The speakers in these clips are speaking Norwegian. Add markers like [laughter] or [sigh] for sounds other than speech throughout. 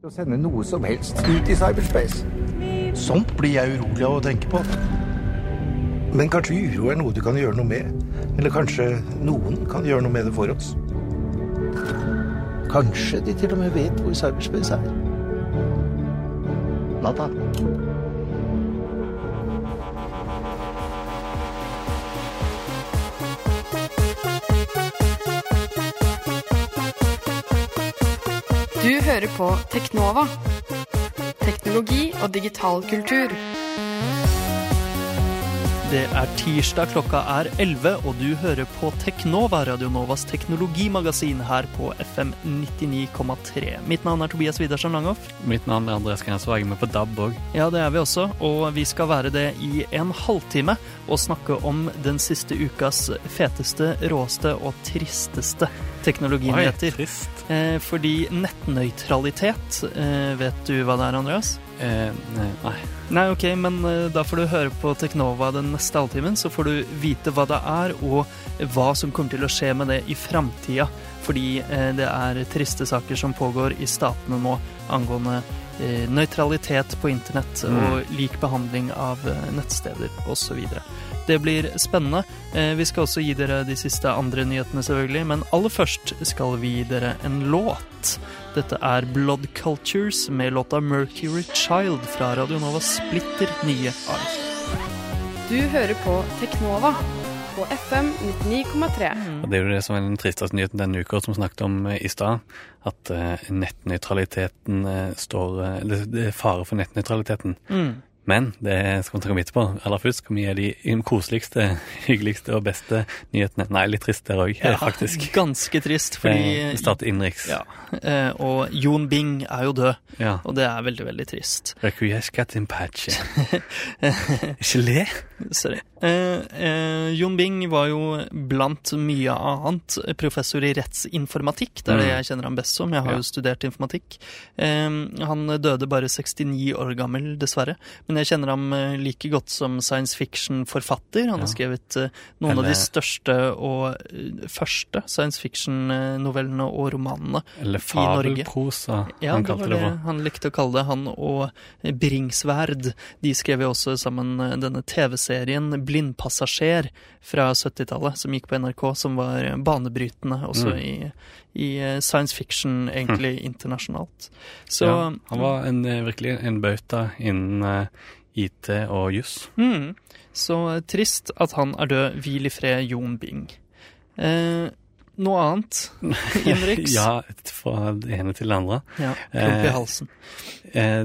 Å sende noe som helst ut i cyberspace. Sånt blir jeg urolig av å tenke på. Men kanskje uro er noe du kan gjøre noe med? Eller kanskje noen kan gjøre noe med det for oss? Kanskje de til og med vet hvor cyberspace er. Natta. Du hører på Teknova. Teknologi og digital kultur. Det er tirsdag, klokka er 11, og du hører på Teknova, Radionovas teknologimagasin her på FM 99,3. Mitt navn er Tobias Widersen Langhoff. Mitt navn er Andreas Grensvåg, jeg er med på DAB òg. Ja, det er vi også, og vi skal være det i en halvtime og snakke om den siste ukas feteste, råeste og tristeste teknologinyheter. Eh, fordi nettnøytralitet, eh, vet du hva det er, Andreas? Eh, nei. Nei, ok, men eh, da får du høre på Teknova den neste halvtimen, så får du vite hva det er, og hva som kommer til å skje med det i framtida. Fordi eh, det er triste saker som pågår i statene nå angående eh, nøytralitet på internett og lik behandling av eh, nettsteder osv. Det blir spennende. Eh, vi skal også gi dere de siste andre nyhetene, selvfølgelig, men aller først skal vi gi dere en låt. Dette er Blood Cultures med låta Mercury Child fra Radionova splitter nye arv. Du hører på Teknova på FM 99,3. Mm. Det er jo det som er den tristeste nyheten denne uka, som vi snakket om eh, i stad. At eh, nettnøytraliteten eh, står det, det er fare for nettnøytraliteten. Mm. Men det skal vi ta om etterpå. Aller først skal vi gi de koseligste, [laughs] hyggeligste og beste nyhetene. Nei, litt trist der òg, faktisk. Ganske trist, fordi Eh, Vi starter innenriks. ja, eh, Og Jon Bing er jo død, Ja. og det er veldig, veldig trist. [laughs] Ikke le. Sorry. Eh, eh, Jon Bing var jo blant mye annet professor i rettsinformatikk. Det er det Mm. jeg kjenner ham best som. Jeg har Ja. jo studert informatikk. Eh, han døde bare 69 år gammel, dessverre. Men jeg kjenner ham eh, like godt som science fiction-forfatter. Han har skrevet noen noen av de største og eh, første science fiction-novellene og romanene. Eller I Norge. fabelprosa, Ja, han kalte det det han likte å kalle det. Han og Bringsværd de skrev jo også sammen eh, denne TV-serien Blindpassasjer fra 70-tallet, som gikk på NRK, som var banebrytende også Mm. i, i eh, science fiction, egentlig internasjonalt. Så ja, han var en, eh, virkelig en bauta innen eh, IT og juss. mm, Så trist at han er død. Hvil i fred, Jon Bing. Eh, noe annet [laughs] Henriks? ja, fra det ene til det andre. ja. Klump i halsen. Eh,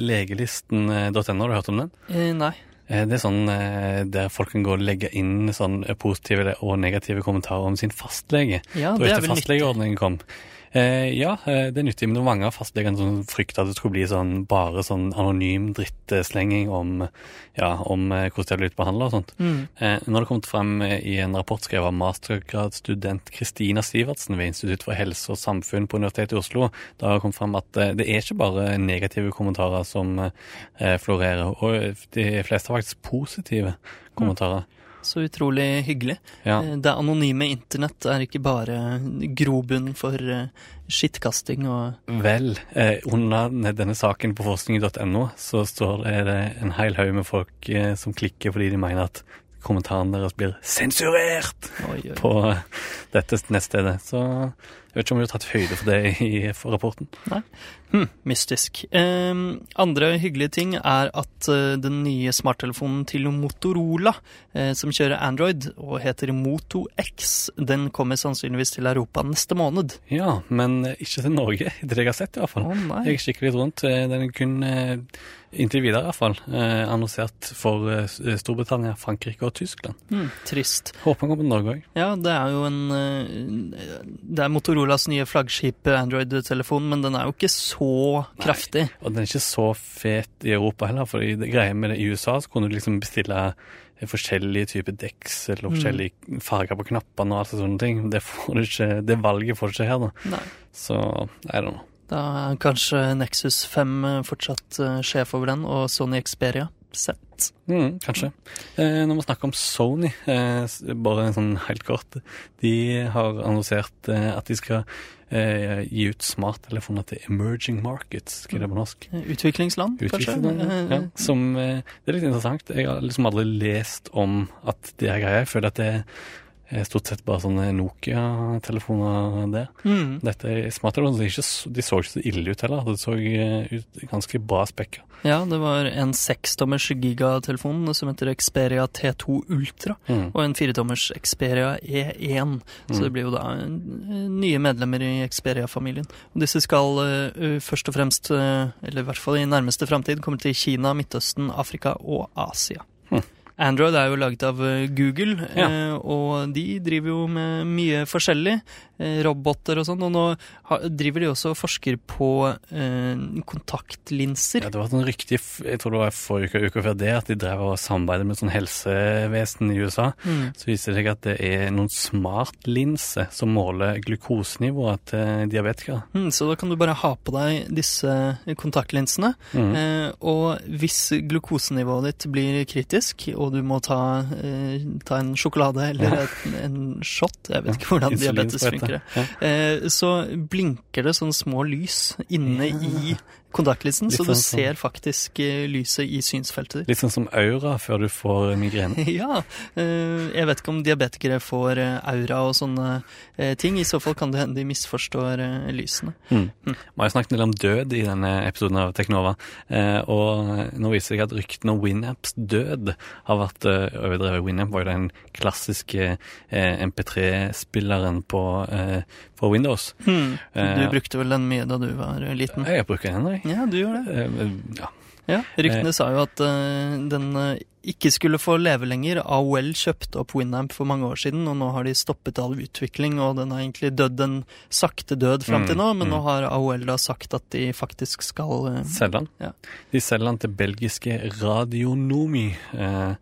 Legelisten.no, har du hørt om den? Eh, nei. Eh, det er sånn eh, der folk kan gå og legge inn sånn positive og negative kommentarer om sin fastlege. Ja, Da det er etter fastlegeordningen kom. Eh, ja, eh, det er nyttig, men mange av fastlegene som frykta at det skulle bli sånn bare sånn anonym drittslenging om, ja, om eh, hvordan de hadde blitt behandla og sånt. Mm. Eh, nå har det kommet frem i en rapport skrevet av mastergradsstudent Kristina Sivertsen ved Institutt for helse og samfunn på Universitetet i Oslo. da har kommet frem at eh, det er ikke bare negative kommentarer som eh, florerer, og de fleste har faktisk positive kommentarer. Så utrolig hyggelig. Ja. Eh, Det anonyme internett er ikke bare grobunn for eh, skittkasting og Vel, eh, under denne saken på forskning.no så står det, en hel haug med folk eh, som klikker fordi de mener at kommentarene deres blir sensurert Oi, oi. på eh, dette nettstedet. Så jeg vet ikke om vi har tatt høyde for det i for rapporten. Hm, mystisk. Eh, andre hyggelige ting er at eh, den nye smarttelefonen til Motorola, eh, som kjører Android og heter Moto X, den kommer sannsynligvis til Europa neste måned. Ja, men ikke til Norge, det jeg har sett i hvert fall. Å nei. Jeg kikker litt rundt. Eh, Den er kun, eh, inntil videre i hvert fall, eh, annonsert for Storbritannia, Frankrike og Tyskland. Hm, trist. Håper den kommer til Norge òg. Ja, det er jo en Det er Motorolas nye flaggskip Android-telefon, men den er jo ikke så kraftig. Og den er ikke så fet i Europa heller, for det greia med det i USA så kunne du liksom bestille eh, forskjellige typer deksel Mm. og forskjellige farger på knappene og alt sånne ting. Det, får du ikke, det valget får du ikke her, da. Nei. Så I don't know. Da er kanskje Nexus 5 fortsatt eh, sjef over den, og Sony Xperia Mm, kanskje. Eh, når vi snakker om Sony, eh, bare sånn helt kort. De har annonsert eh, at de skal eh, gi ut smarttelefoner til emerging markets, hva er det på norsk? Utviklingsland, kanskje? Ja. Som, eh, det er litt interessant. Jeg har liksom aldri lest om at det er greia. Jeg føler at det er stort sett bare sånne Nokia-telefoner det. Mm. Dette smarttelefoner. De, ikke de så ikke så ille ut heller. Det så eh, ut ganske bra spekka. Ja, det var en sekstommers gigatelefon som heter Xperia T2 Ultra, Mm. og en firetommers Xperia E1. Så det blir jo da eh, nye medlemmer i Xperia-familien. Og disse skal uh, først og fremst, uh, eller i hvert fall i nærmeste framtid, komme til Kina, Midtøsten, Afrika og Asia. Hm. Android er jo laget av eh, Google, Ja. eh, og de driver jo med mye forskjellig. eh, Roboter og sånn, og nå driver de også og forsker på kontaktlinser. Ja, det var sånn riktig, jeg tror det var forrige uke, uka før det, at de drev og samarbeidet med sånn helsevesen i USA. Mm. Så viser det seg at det er noen smartlinser som måler glukosenivået til diabetikere. Mm, så da kan du bare ha på deg disse kontaktlinsene. Mm. Og hvis glukosenivået ditt blir kritisk, og du må ta, eh, ta en sjokolade eller en, en shot Jeg vet ikke hvordan diabetes funker. Ja. Eh, så blinker det sånne små lys inne i kontaktlinsen, Litt så du sånn ser faktisk eh, lyset i synsfeltet ditt. Litt sånn som aura før du får migrene. [laughs] Ja. eh, jeg vet ikke om diabetikere får eh, aura og sånne eh, ting. I så fall kan det hende de misforstår eh, lysene. Mm. Vi har snakket en del om død i denne episoden av Teknova, eh, og nå viser det seg at ryktene om Winamps død har vært eh, overdrevet. Winamp var jo den klassiske eh, MP3-spilleren på, eh, på Windows. Mm. Du Eh, brukte vel den mye da du var eh, liten? Jeg bruker den, jeg. Ja, du gjør det. Eh, ja. Ja, Ryktene sa jo at eh, den eh, ikke skulle få leve lenger. AOL kjøpte opp Winamp for mange år siden, og nå har de stoppet all utvikling, og den har egentlig dødd en sakte død fram til Mm, nå, men mm. nå har AOL da sagt at de faktisk skal eh, Selger den. Ja. De selger den til belgiske Radionomi, eh,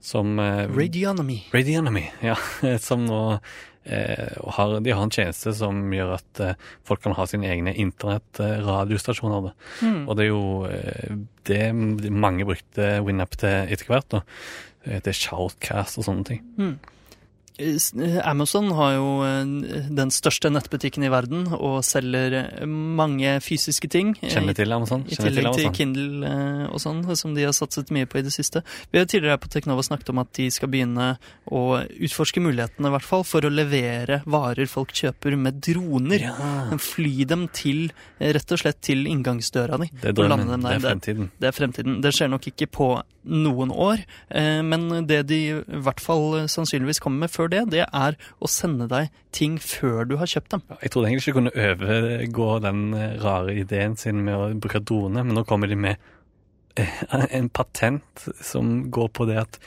som eh, Radionomy. Radionomy, ja. [laughs] Som nå eh, har, De har en tjeneste som gjør at eh, folk kan ha sine egne internettradiostasjoner. Mm. Og det er jo eh, det mange brukte WinApp til etter hvert. da. Eh, Til Shoutcast og sånne ting. Hmm. Amazon har jo eh, den største nettbutikken i verden og selger eh, mange fysiske ting. Kjenner til Amazon? I tillegg til Amazon? Kindle eh, og sånn, som de har satset mye på i det siste. Vi har tidligere på Teknova snakket om at de skal begynne å utforske mulighetene, i hvert fall, for å levere varer folk kjøper med droner. Ja, Fly dem til, rett og slett til inngangsdøra di. det er drømmen. Det er fremtiden. Det er fremtiden. Det skjer nok ikke på noen år, eh, men det de i hvert fall sannsynligvis kommer med før det, det er å sende deg ting før du har kjøpt dem. Jeg trodde egentlig ikke kunne overgå den eh, rare ideen sin med å bruke drone, men nå kommer de med eh, en patent som går på det at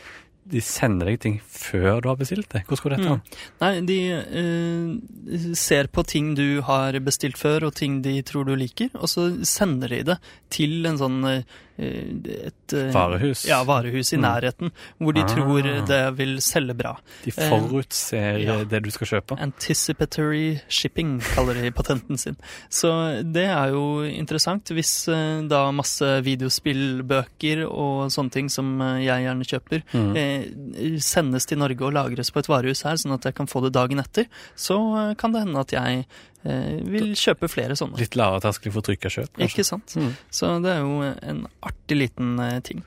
de sender deg ting før du har bestilt det. Hvordan går dette Mm. Nei, de eh, ser på ting du har bestilt før, og ting de tror du liker, og så sender de det til en sånn eh, et eh, Varehus? Ja, varehus i Mm. nærheten, hvor de Ah. tror det vil selge bra. De forutser ja. eh, det du skal kjøpe. Anticipatory shipping, kaller de patenten sin. Så det er jo interessant hvis eh, da masse videospillbøker og sånne ting som eh, jeg gjerne kjøper, Mm. eh, sendes til Norge og lagres på et varehus her, sånn at jeg kan få det dagen etter, så eh, kan det hende at jeg eh, vil kjøpe flere sånne. Litt lavere terskel for trykka kjøp, kanskje. Ikke sant? Mm. Så det er jo en artig liten eh, ting.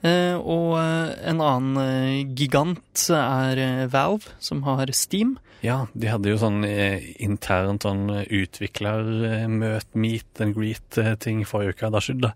Eh, og eh, en annen eh, gigant er eh, Valve, som har Steam. Ja, de hadde jo sånn eh, internt sånn utviklermøt, meet and greet-ting forrige uke. Da skjedde det.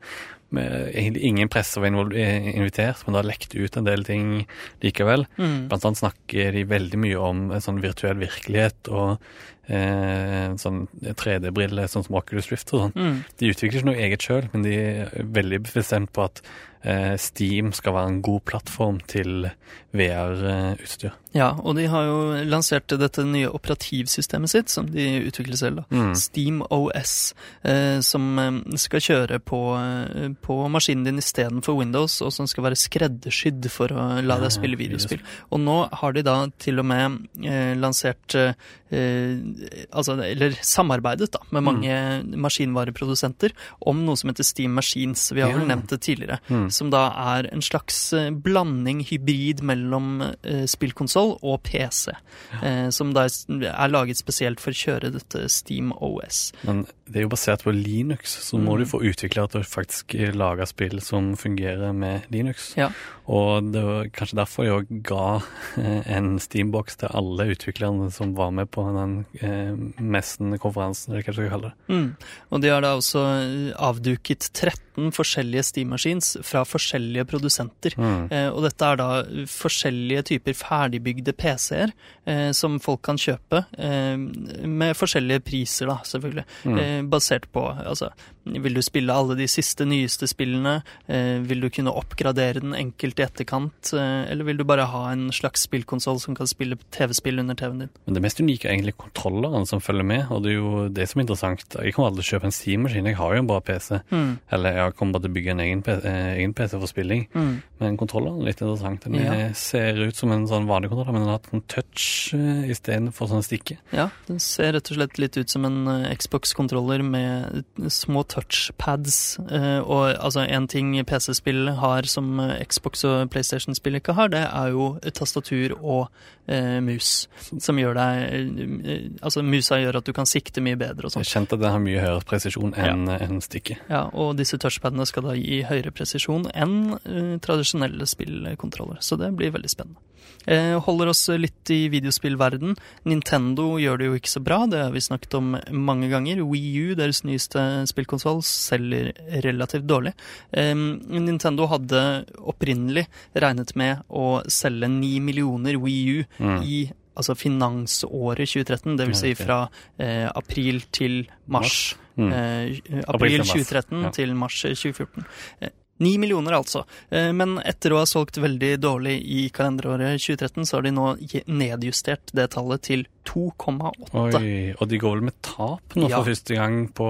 egentlig ingen presse var eh, invitert, men det har lekt ut en del ting likevel. Mm. Blant annet snakker de veldig mye om en sånn virtuell virkelighet og eh, sånn 3D-briller, sånn som Oculus Rift og sånn. Mm. De utvikler ikke noe eget sjøl, men de er veldig bestemt på at eh, Steam skal være en god plattform til VR-utstyr. Ja, og de har jo lansert dette nye operativsystemet sitt, som de utvikler selv, da. Mm. Steam OS, eh, som eh, skal kjøre på, eh, på maskinen din istedenfor Windows, og som skal være skreddersydd for å la deg spille videospill. Og nå har de da til og med eh, lansert eh, Altså, eller samarbeidet, da, med mange maskinvareprodusenter om noe som heter Steam Machines. Vi har vel Ja. nevnt det tidligere. Mm. Som da er en slags eh, blanding, hybrid mellom eh, spillkonsoll spillkonsoll og PC, eh, som da er laget spesielt for å kjøre dette Steam OS. Men det er jo basert på Linux, så må Mm. du få utviklere til å faktisk lage spill som fungerer med Linux. Ja. Og det var kanskje derfor jeg òg ga eh, en Steambox til alle utviklerne som var med på den eh, messen-konferansen, eller hva du skal kalle det. Mm. Og de har da også eh, avduket 13 forskjellige Steam Machines fra forskjellige produsenter. Mm. Eh, og dette er da forskjellige typer ferdigbygde PC-er eh, som folk kan kjøpe, eh, med forskjellige priser, da, selvfølgelig. Mm. Eh, basert på altså, Vil du spille alle de siste, nyeste spillene? Eh, vil du kunne oppgradere den enkelt i etterkant? Eh, eller vil du bare ha en slags spillkonsoll som kan spille TV-spill under TV-en din? Men det mest unike er egentlig kontrolleren som følger med, og det er jo det som er interessant. Jeg kommer aldri til å kjøpe en Steam-maskin, jeg har jo en bra PC. Mm. Eller jeg kommer bare til å bygge en egen, P- eh, egen PC for spilling. Mm. Men kontrolleren er litt interessant. Den Ja. ser ut som en sånn vanlig kontroller, men den har hatt en touch uh, istedenfor sånn stikke. Ja, den ser rett og slett litt ut som en eh, Xbox-kontroller med små touchpads. eh, og altså en ting PC-spill har som Xbox og PlayStation-spill ikke har, det er jo tastatur og eh, mus. Som gjør deg Altså musa gjør at du kan sikte mye bedre og sånn. kjente at den har mye høyere presisjon enn ja. en stikke. Ja, og disse touchpadene skal da gi høyere presisjon enn uh, tradisjonelle spillkontroller. Så det blir veldig spennende. Eh, holder oss litt i videospillverden. Nintendo gjør det jo ikke så bra, det har vi snakket om mange ganger. Wii U, deres nyeste spillkonsoll, selger relativt dårlig. Nintendo hadde opprinnelig regnet med å selge ni millioner Wii U Mm. i altså finansåret 2013, dvs. Si fra eh, april til mars. Mm. Eh, April april til mars, 2013 ja. til mars 2014. Eh, Ni millioner, altså. Eh, Men etter å ha solgt veldig dårlig i kalenderåret 2013, så har de nå nedjustert det tallet til 2,8. Og de går vel med tap nå Ja. for første gang på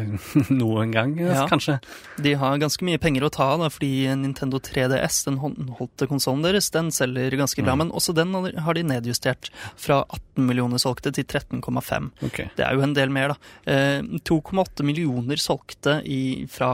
[laughs] noen gang, Ja. kanskje? De har ganske mye penger å ta av, fordi Nintendo 3DS, den håndholdte konsollen deres, den selger ganske bra. Mm. Men også den har de nedjustert fra 18 millioner solgte til 13,5. Okay. Det er jo en del mer, da. Eh, 2,8 millioner solgte i, fra,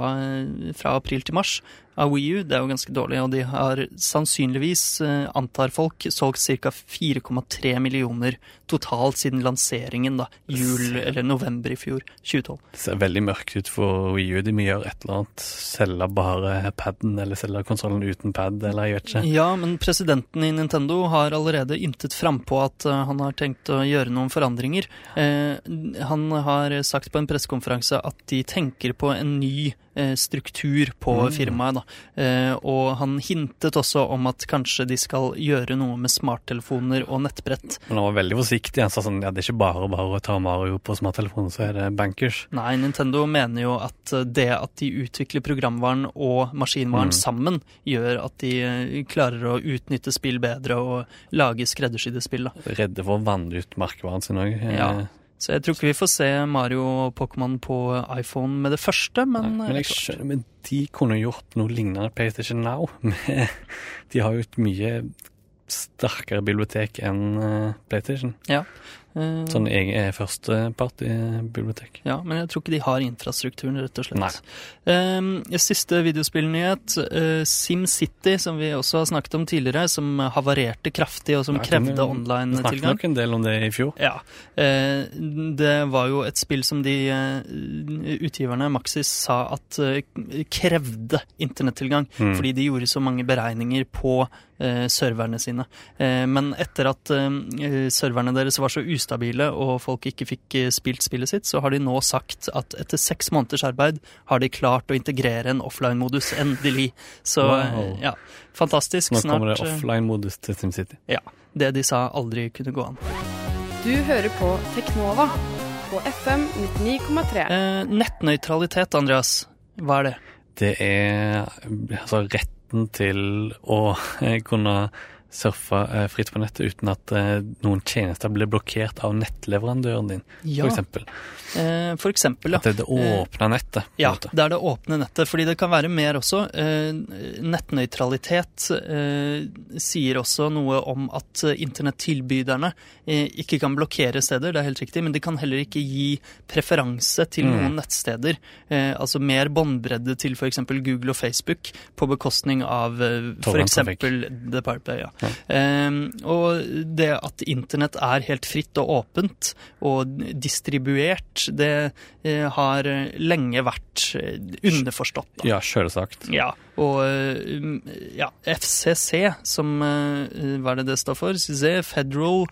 fra april til mars av Wii U. Det er jo ganske dårlig, og de har sannsynligvis, eh, antar folk, solgt ca. 4,3 millioner totalt siden lanseringen, da. Jul eller november i fjor, 2012. Det ser veldig mørkt ut for Wii U. De må gjøre et eller annet. Selge bare paden, eller selge konsollen uten pad, eller jeg vet ikke. Ja, men presidenten i Nintendo har allerede ymtet frampå at eh, han har tenkt å gjøre noen forandringer. Eh, han har sagt på en pressekonferanse at de tenker på en ny struktur på Mm. firmaet. Da. Eh, og han hintet også om at kanskje de skal gjøre noe med smarttelefoner og nettbrett. Men han var veldig forsiktig. Han sa sånn ja, det er ikke bare bare å ta Mario på smarttelefonen, så er det bankers. Nei, Nintendo mener jo at eh, det at de utvikler programvaren og maskinvaren Mm. sammen, gjør at de eh, klarer å utnytte spill bedre og lage skreddersydde spill. Da. Redde for å vanne ut merkevaren sin òg. Ja. Så jeg tror ikke vi får se Mario og Pokémon på iPhone med det første, men, Men, jeg skjønner, men de kunne gjort noe lignende PlayStation Now. [laughs] De har jo et mye sterkere bibliotek enn eh, PlayStation. Ja. Eh, Sånn egen i bibliotek. Ja, men jeg tror ikke de har infrastrukturen, rett og slett. Eh, siste videospillnyhet. Eh, SimCity, som vi også har snakket om tidligere, som havarerte kraftig, og som krevde Vi snakket online-tilgang. nok en del om det i fjor. Ja. Eh, det var jo et spill som de eh, utgiverne, Maxis, sa at krevde internettilgang. Mm. Fordi de gjorde så mange beregninger på serverne sine. Eh, men etter at eh, serverne deres var så ustabile og folk ikke fikk eh, spilt spillet sitt, så har de nå sagt at etter seks måneders arbeid har de klart å integrere en offline-modus, endelig. Så Wow. eh, ja, fantastisk. Nå kommer det eh, offline-modus til SimCity. Ja. Det de sa aldri kunne gå an. Du hører på Teknova på FM 99,3. Eh, nettnøytralitet, Andreas. Hva er det? Det er altså retten til å eh, kunne surfe eh, fritt på nettet uten at eh, noen tjenester blir blokkert av nettleverandøren din, Ja, eksempel. eh, for eksempel, ja. At det er det åpne nettet. Ja, måte. det er det åpne nettet, fordi det kan være mer også. Nettnøytralitet sier også noe om at internettilbyderne ikke kan blokkere steder, det er helt riktig, men de kan heller ikke gi preferanse til Mm. noen nettsteder. Eh, altså mer båndbredde til f.eks. Google og Facebook på bekostning av f.eks. The Pirate Bay. Ja. Eh, og det at internett er helt fritt og åpent og distribuert, det eh, har lenge vært eh, underforstått. Da. Ja, selvsagt. Ja, og eh, ja, FCC, som eh, Hva er det det står for? Federal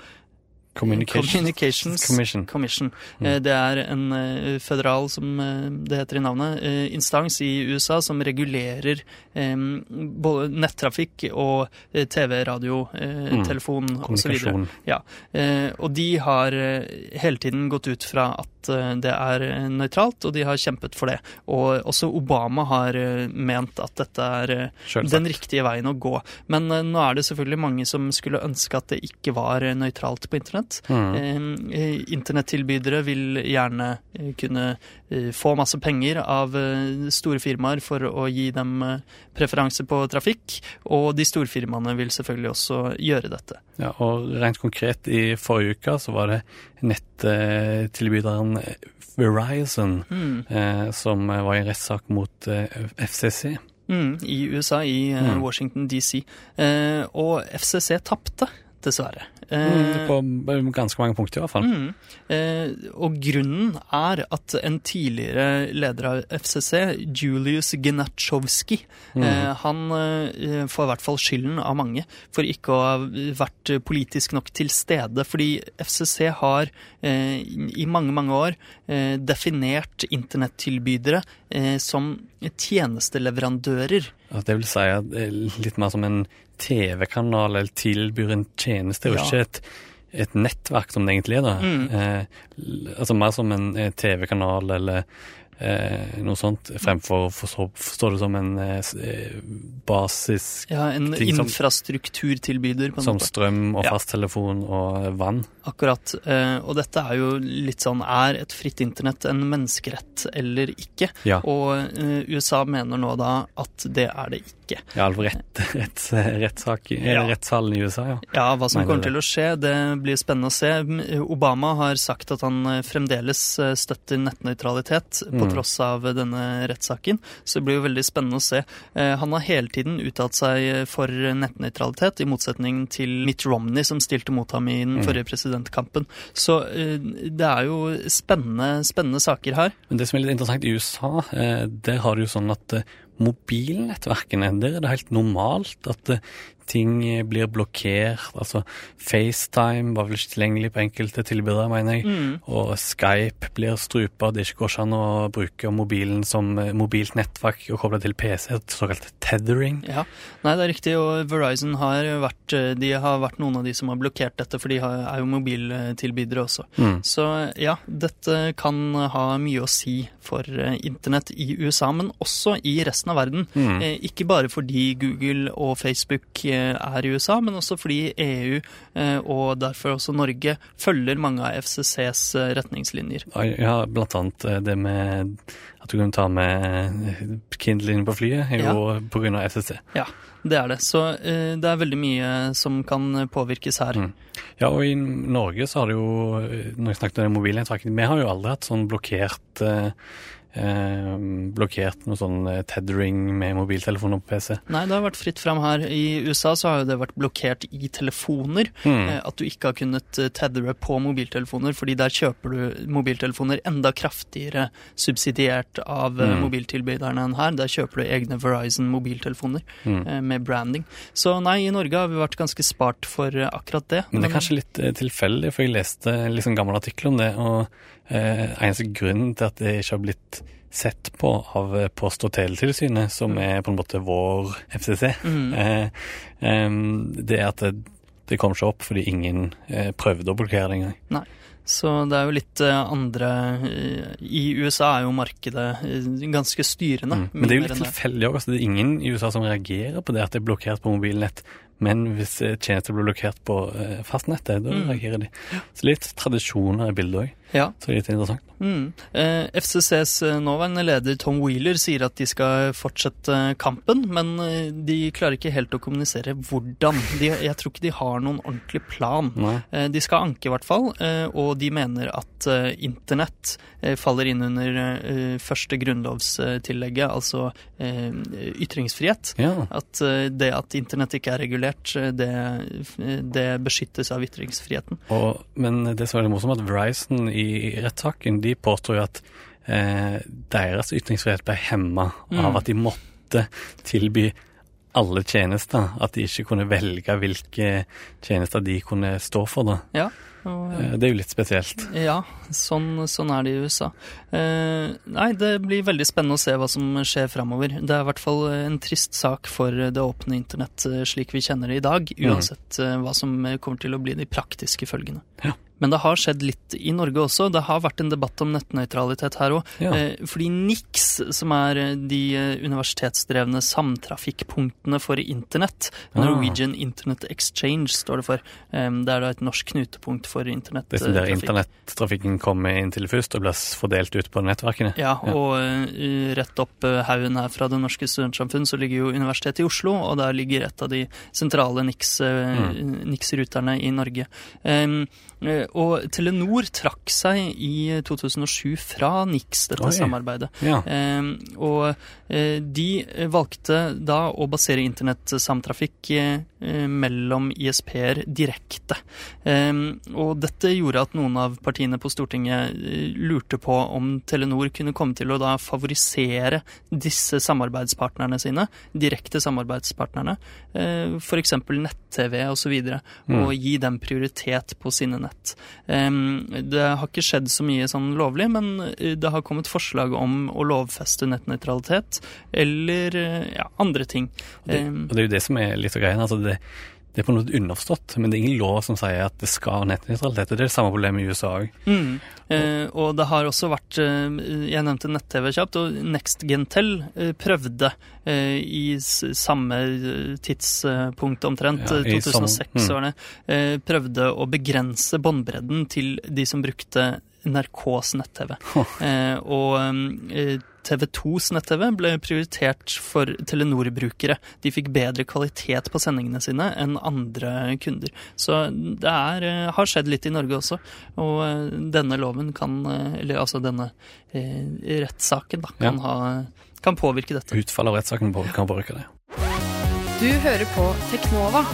Communications, Communications Commission. Commission. Mm. Det er en eh, føderal, som eh, det heter i navnet, eh, instans i USA som regulerer eh, både nettrafikk og eh, TV, radio, telefon Mm. telefon osv. Ja, eh, og de har eh, hele tiden gått ut fra at eh, det er eh, nøytralt, og de har kjempet for det. Og også Obama har eh, ment at dette er eh, den riktige veien å gå. Men eh, nå er det selvfølgelig mange som skulle ønske at det ikke var eh, nøytralt på internett. Mm. Eh, eh, Internettilbydere vil gjerne eh, kunne få masse penger av store firmaer for å gi dem preferanse på trafikk, og de store firmaene vil selvfølgelig også gjøre dette. Ja, og rent konkret i forrige uke så var det nettilbyderen Verizon Mm. eh, som var i rettssak mot eh, FCC. Mm, I USA, i eh, Mm. Washington DC. Eh, og FCC tapte, dessverre. Eh, Mm, på ganske mange punkter, i hvert fall. Mm. Eh, og grunnen er at en tidligere leder av FCC, Julius Genachowski, eh, han eh, får i hvert fall skylden av mange for ikke å ha vært politisk nok til stede. Fordi FCC har eh, i mange, mange år eh, definert internettilbydere eh, som tjenesteleverandører. Det vil si litt mer som en TV-kanal eller tilbyr en tjeneste, og Ja. ikke et, et nettverk som det egentlig er. da. Mm. Eh, altså mer som en eh, TV-kanal eller eh, noe sånt, fremfor å forstå, forstå det som en eh, eh, basis Ja, en Ting som- infrastrukturtilbyder, på en som måte. strøm og Ja. fasttelefon og vann. Akkurat. eh, Og dette er jo litt sånn Er et fritt internett en menneskerett eller ikke? Ja. Og eh, USA mener nå da at det er det ikke. Ja, altså rett, rett, rettssak Ja. rettssalen i USA, ja. Ja, hva som Mener kommer det. til å skje, det blir spennende å se. Obama har sagt at han eh, fremdeles eh, støtter nettnøytralitet på Mm. tross av denne rettssaken, så det blir jo veldig spennende å se. Eh, Han har hele tiden uttalt seg for nettnøytralitet, i motsetning til Mitt Romney, som stilte mot ham i den Mm. forrige presidentkampen. Så det er jo spennende, spennende saker her. Men det som er litt interessant i USA, der har du jo sånn at mobilnettverkene, der er det helt normalt at eh, ting blir blokkert. Altså FaceTime var vel ikke tilgjengelig på enkelte tilbydere, mener jeg. Mm. Og Skype blir strupa. Det ikke går ikke an å bruke mobilen som eh, mobilt nettverk og koble til PC, såkalt tethering. Ja, nei det er riktig, og Verizon har vært, eh, de har vært noen av de som har blokkert dette, for de har- er jo mobiltilbydere også. Mm. Så ja, dette kan ha mye å si for eh, internett i USA, men også i resten av verden. Mm. Eh, Ikke bare fordi Google og Facebook eh, er i USA, men også fordi EU, eh, og derfor også Norge, følger mange av FCCs eh, retningslinjer. Ja, blant annet eh, det med at du kan ta med Kindle inn på flyet, er jo på grunn av FCC. Ja, det er det. Så det er veldig mye som kan påvirkes her. Mm. Ja, og i Norge så har det jo, når jeg snakket om mobilnettverket, vi har jo aldri hatt sånn blokkert eh, blokkert noe sånn eh, tethering med mobiltelefoner på PC. Nei, det har vært fritt fram her. I USA så har jo det vært blokkert i telefoner. Mm. Eh, At du ikke har kunnet tethere på mobiltelefoner, fordi der kjøper du mobiltelefoner enda kraftigere subsidiert av eh, Mm. mobiltilbyderne enn her. Der kjøper du egne Verizon mobiltelefoner Mm. eh, med branding. Så nei, i Norge har vi vært ganske spart for eh, akkurat det. Men det er kanskje litt eh, tilfeldig, for jeg leste en liksom gammel artikkel om det, og eh, eneste grunnen til at det ikke har blitt sett på av eh, Post- og teletilsynet, som er på en måte vår FCC, Mm. eh, det er at det, det kom ikke opp fordi ingen eh, prøvde å blokkere det engang. Så det er jo litt eh, andre eh, I USA er jo markedet eh, ganske styrende. Mm. Men det er jo litt tilfeldig òg. Det er ingen i USA som reagerer på det at det er blokkert på mobilnett. Men hvis eh, tjenester blir blokkert på eh, fastnettet, da Mm. reagerer de. Så litt tradisjoner i bildet òg. Ja. Så litt interessant. Mm. Eh, FCCs eh, nåværende leder Tom Wheeler sier at de skal fortsette kampen, men eh, de klarer ikke helt å kommunisere hvordan. De, jeg tror ikke de har noen ordentlig plan. Nei. De skal anke, i hvert fall, og de mener at internett faller inn under første grunnlovstillegget, altså ytringsfrihet. Ja. At det at internett ikke er regulert, det, det beskyttes av ytringsfriheten. Og, men det som er litt morsomt, at Verizon i rettssaken de påstår jo at eh, deres ytringsfrihet ble hemma Mm. av at de måtte tilby alle tjenester. At de ikke kunne velge hvilke tjenester de kunne stå for. da. Ja, og, Eh, Det er jo litt spesielt. Ja, sånn, sånn er det i USA. Eh, nei, det blir veldig spennende å se hva som skjer framover. Det er i hvert fall en trist sak for det åpne internett eh, slik vi kjenner det i dag, uansett eh, hva som kommer til å bli de praktiske følgene. Ja. Men det har skjedd litt i Norge også. Det har vært en debatt om nettnøytralitet her òg. Ja. Eh, fordi NIX, som er eh, de eh, universitetsdrevne samtrafikkpunktene for internett, Ah. Norwegian Internet Exchange står det for, det er da et norsk knutepunkt for internettrafikk. Det er som der internettrafikken kommer inn til først og blir fordelt ut på nettverkene. Ja, og rett opp haugen her fra Det Norske Studentsamfunn så ligger jo Universitetet i Oslo, og der ligger et av de sentrale eh, NIX-ruterne i Norge. Eh, og Telenor trakk seg i 2007 fra NIX, dette Oi. samarbeidet. Ja. Em, og eh, de valgte da å basere internettsamtrafikk eh, mellom ISP-er direkte. Em, og dette gjorde at noen av partiene på Stortinget eh, lurte på om Telenor kunne komme til å da favorisere disse samarbeidspartnerne sine, direkte samarbeidspartnerne, eh, f.eks. nett-TV osv., og, Mm. og gi dem prioritet på sine nett. Det har ikke skjedd så mye sånn lovlig, men eh, det har kommet forslag om å lovfeste nettnøytralitet eller eh, ja, andre ting. Det, og det er jo det som er litt av greia. Altså det, det er på noe underforstått, men det er ingen lov som sier at det skal nettnøytralitet. Det er det samme problemet i USA òg. Mm. Eh, og det har også vært eh, Jeg nevnte nett-TV kjapt, og NextGentel eh, prøvde eh, i samme eh, tidspunkt omtrent, Ja, eh, i 2006 som- mm. eh, prøvde å begrense båndbredden til de som brukte NRKs nett-TV. Eh, og TV2s nett-TV ble prioritert for Telenor-brukere. De fikk bedre kvalitet på sendingene sine enn andre kunder. Så det er, eh, har skjedd litt i Norge også. Og eh, denne loven kan, eh, eller altså denne rettssaken, da, kan, Ja. ha, kan påvirke dette. Utfallet av rettssaken kan påvirke det. Du hører på Teknova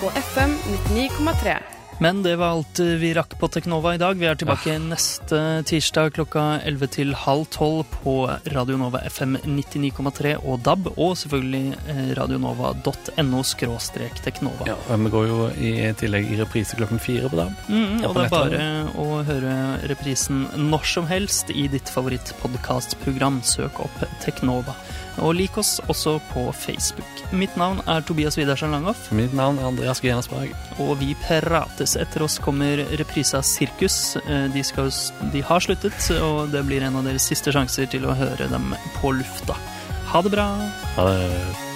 på FM 99,3. Men det var alt eh, vi rakk på Teknova i dag. Vi er tilbake neste tirsdag klokka 11 til halv 12 på Radionova FM 99,3 og DAB, og selvfølgelig eh, radionova.no skråstrek teknova. Ja, og Vi går jo i tillegg i reprise klokken fire på DAB. Mm, Ja, og på det er bare å høre reprisen når som helst i ditt favorittpodkastprogram. Søk opp Teknova. Og lik oss også på Facebook. Mitt navn er Tobias Widersen Langhoff, Mitt navn er Andreas Grenasberg. og vi prates. Etter oss kommer reprisa Sirkus. Eh, De, skal, de har sluttet, og det blir en av deres siste sjanser til å høre dem på lufta. Ha det bra! Ha det.